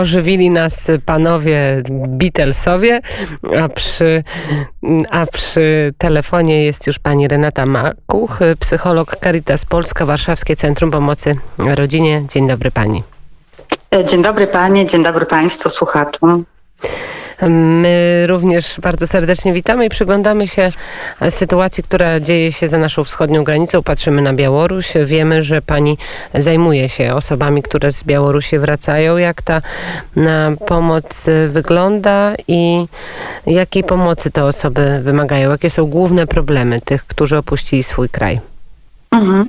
Ożywili nas panowie Beatlesowie, a przy, a przy telefonie jest już pani Renata Makuch, psycholog Caritas Polska, Warszawskie Centrum Pomocy Rodzinie. Dzień dobry pani. Dzień dobry panie, dzień dobry państwu słuchaczom. My również bardzo serdecznie witamy i przyglądamy się sytuacji, która dzieje się za naszą wschodnią granicą. Patrzymy na Białoruś. Wiemy, że pani zajmuje się osobami, które z Białorusi wracają. Jak ta pomoc wygląda i jakiej pomocy te osoby wymagają? Jakie są główne problemy tych, którzy opuścili swój kraj? Mhm.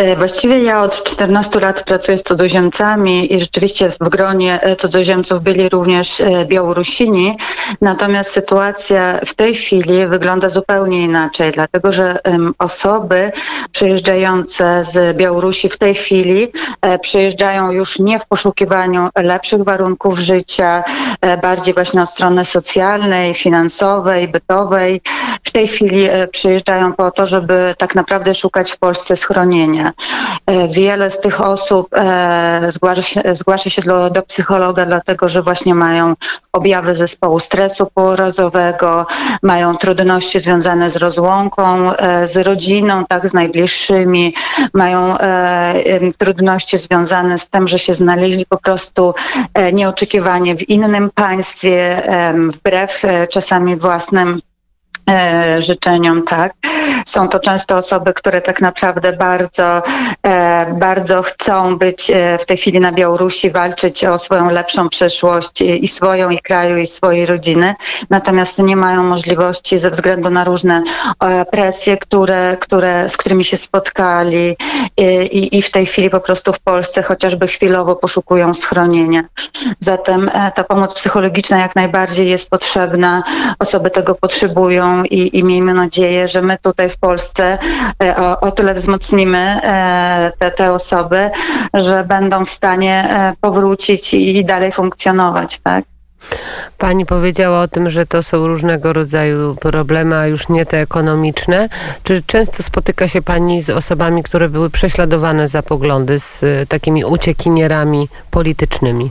E, właściwie ja od 14 lat pracuję z cudzoziemcami i rzeczywiście w gronie e, cudzoziemców byli również e, Białorusini. Natomiast sytuacja w tej chwili wygląda zupełnie inaczej, dlatego że osoby przyjeżdżające z Białorusi w tej chwili przyjeżdżają już nie w poszukiwaniu lepszych warunków życia, bardziej właśnie od strony socjalnej, finansowej, bytowej. W tej chwili przyjeżdżają po to, żeby tak naprawdę szukać w Polsce schronienia. E, wiele z tych osób e, zgłasza się, zgłasza się do, do psychologa, dlatego że właśnie mają objawy zespołu stresu pourazowego, mają trudności związane z rozłąką, e, z rodziną, tak, z najbliższymi, mają trudności związane z tym, że się znaleźli po prostu nieoczekiwanie w innym państwie, wbrew czasami własnym życzeniom, tak. Są to często osoby, które tak naprawdę bardzo, e, bardzo chcą być e, w tej chwili na Białorusi, walczyć o swoją lepszą przyszłość i swoją, i kraju, i swojej rodziny. Natomiast nie mają możliwości ze względu na różne e, presje, które, które, z którymi się spotkali i, i w tej chwili po prostu w Polsce chociażby chwilowo poszukują schronienia. Zatem ta pomoc psychologiczna jak najbardziej jest potrzebna. Osoby tego potrzebują i, i miejmy nadzieję, że my tutaj w Polsce e, o, o tyle wzmocnimy e, te, te osoby, że będą w stanie e, powrócić i dalej funkcjonować, tak? Pani powiedziała o tym, że to są różnego rodzaju problemy, a już nie te ekonomiczne. Czy często spotyka się Pani z osobami, które były prześladowane za poglądy, z takimi uciekinierami politycznymi?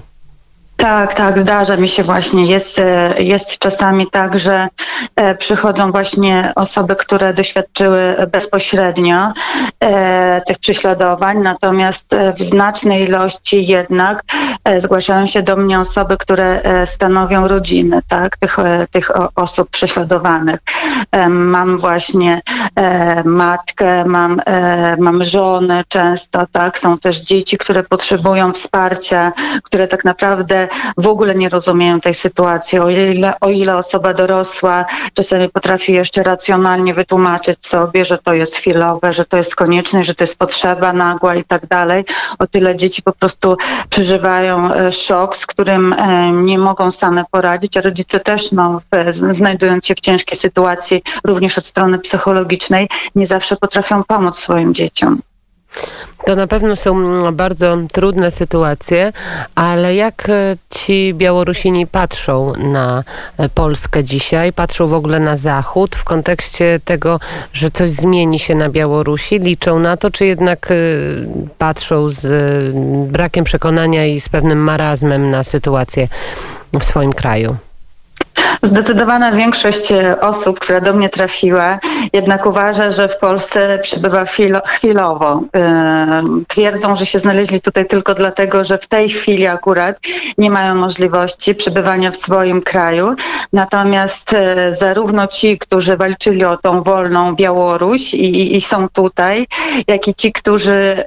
Tak, tak, zdarza mi się właśnie. Jest, e, jest czasami tak, że e, przychodzą właśnie osoby, które doświadczyły bezpośrednio e, tych prześladowań, natomiast w znacznej ilości jednak zgłaszają się do mnie osoby, które stanowią rodziny, tak, tych, tych osób prześladowanych. Mam właśnie matkę, mam, mam żonę często, tak, są też dzieci, które potrzebują wsparcia, które tak naprawdę w ogóle nie rozumieją tej sytuacji. O ile, o ile osoba dorosła czasami potrafi jeszcze racjonalnie wytłumaczyć sobie, że to jest chwilowe, że to jest konieczne, że to jest potrzeba nagła i tak dalej, o tyle dzieci po prostu przeżywają e, szok, z którym e, nie mogą same poradzić, a rodzice też, no, znajdując się w ciężkiej sytuacji, również od strony psychologicznej, nie zawsze potrafią pomóc swoim dzieciom. To na pewno są mm, bardzo trudne sytuacje, ale jak e, ci Białorusini patrzą na e, Polskę dzisiaj, patrzą w ogóle na Zachód w kontekście tego, że coś zmieni się na Białorusi? Liczą na to, czy jednak e, patrzą z brakiem przekonania i z pewnym marazmem na sytuację w swoim kraju? Zdecydowana większość osób, która do mnie trafiła, jednak uważa, że w Polsce przebywa chwilowo. Twierdzą, że się znaleźli tutaj tylko dlatego, że w tej chwili akurat nie mają możliwości przebywania w swoim kraju. Natomiast e, zarówno ci, którzy walczyli o tą wolną Białoruś i, i są tutaj, jak i ci, którzy,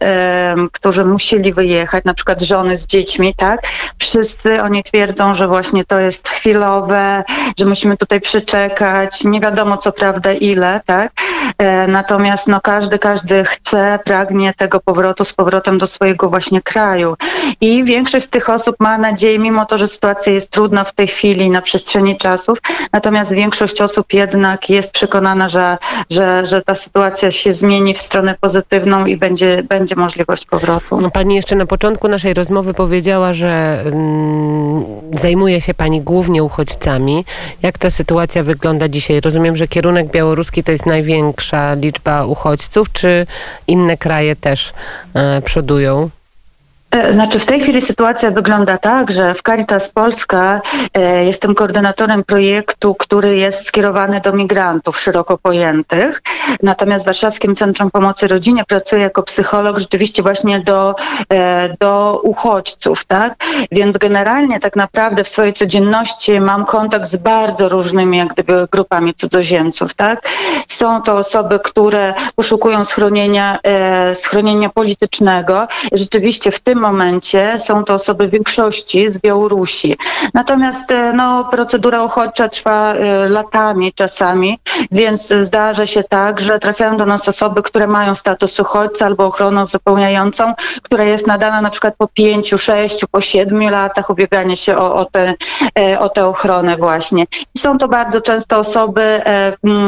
którzy musieli wyjechać, na przykład żony z dziećmi, tak? Wszyscy oni twierdzą, że właśnie to jest chwilowe, że musimy tutaj przeczekać, nie wiadomo co prawda ile, tak? E, natomiast no każdy, każdy chce, pragnie tego powrotu z powrotem do swojego właśnie kraju. I większość z tych osób ma nadzieję, mimo to, że sytuacja jest trudna w tej chwili na przestrzeni czasów, natomiast większość osób jednak jest przekonana, że, że, że ta sytuacja się zmieni w stronę pozytywną i będzie, będzie możliwość powrotu. No, pani jeszcze na początku naszej rozmowy powiedziała, że mm, zajmuje się Pani głównie uchodźcami. Jak ta sytuacja wygląda dzisiaj? Rozumiem, że kierunek białoruski to jest największa liczba uchodźców, czy inne kraje też e, przodują? E, znaczy w tej chwili sytuacja wygląda tak, że w Caritas Polska e, jestem koordynatorem projektu, który jest skierowany do migrantów szeroko pojętych. Natomiast w Warszawskim Centrum Pomocy Rodzinie pracuję jako psycholog rzeczywiście właśnie do, e, do uchodźców, tak? Więc generalnie tak naprawdę w swojej codzienności mam kontakt z bardzo różnymi jak gdyby grupami cudzoziemców, tak? Są to osoby, które poszukują schronienia, e, schronienia politycznego. Rzeczywiście w tym momencie są to osoby w większości z Białorusi. Natomiast e, no, procedura uchodźcza trwa e, latami czasami, więc zdarza się tak, że trafiają do nas osoby, które mają status uchodźcy albo ochronę uzupełniającą, która jest nadana na przykład po pięciu, sześciu, po siedmiu latach ubiegania się o, o, tę, e, o tę ochronę właśnie. I są to bardzo często osoby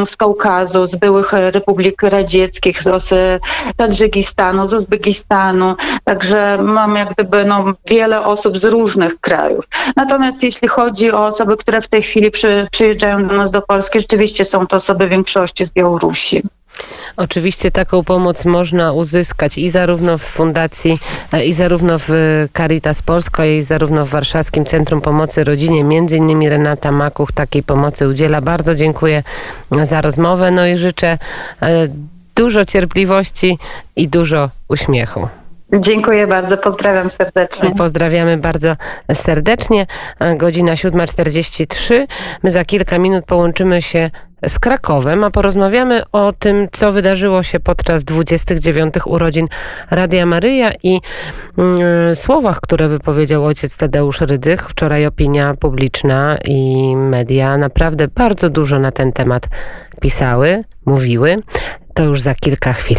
z Kaukazu, z byłych republik radzieckich, z Tadżykistanu, z Uzbekistanu, także mam jak gdyby no, wiele osób z różnych krajów. Natomiast jeśli chodzi o osoby, które w tej chwili przy, przyjeżdżają do nas do Polski, rzeczywiście są to osoby w większości z Białorusi. Oczywiście taką pomoc można uzyskać i zarówno w Fundacji, e, i zarówno w Caritas Polska, i zarówno w Warszawskim Centrum Pomocy Rodzinie. Między innymi Renata Makuch takiej pomocy udziela. Bardzo dziękuję za rozmowę. No i życzę e, dużo cierpliwości i dużo uśmiechu. Dziękuję bardzo, pozdrawiam serdecznie. Pozdrawiamy bardzo serdecznie. Godzina 7.43. My za kilka minut połączymy się z Krakowem, a porozmawiamy o tym, co wydarzyło się podczas 29. urodzin Radia Maryja i mm, słowach, które wypowiedział ojciec Tadeusz Rydych. Wczoraj opinia publiczna i media naprawdę bardzo dużo na ten temat pisały, mówiły. To już za kilka chwil.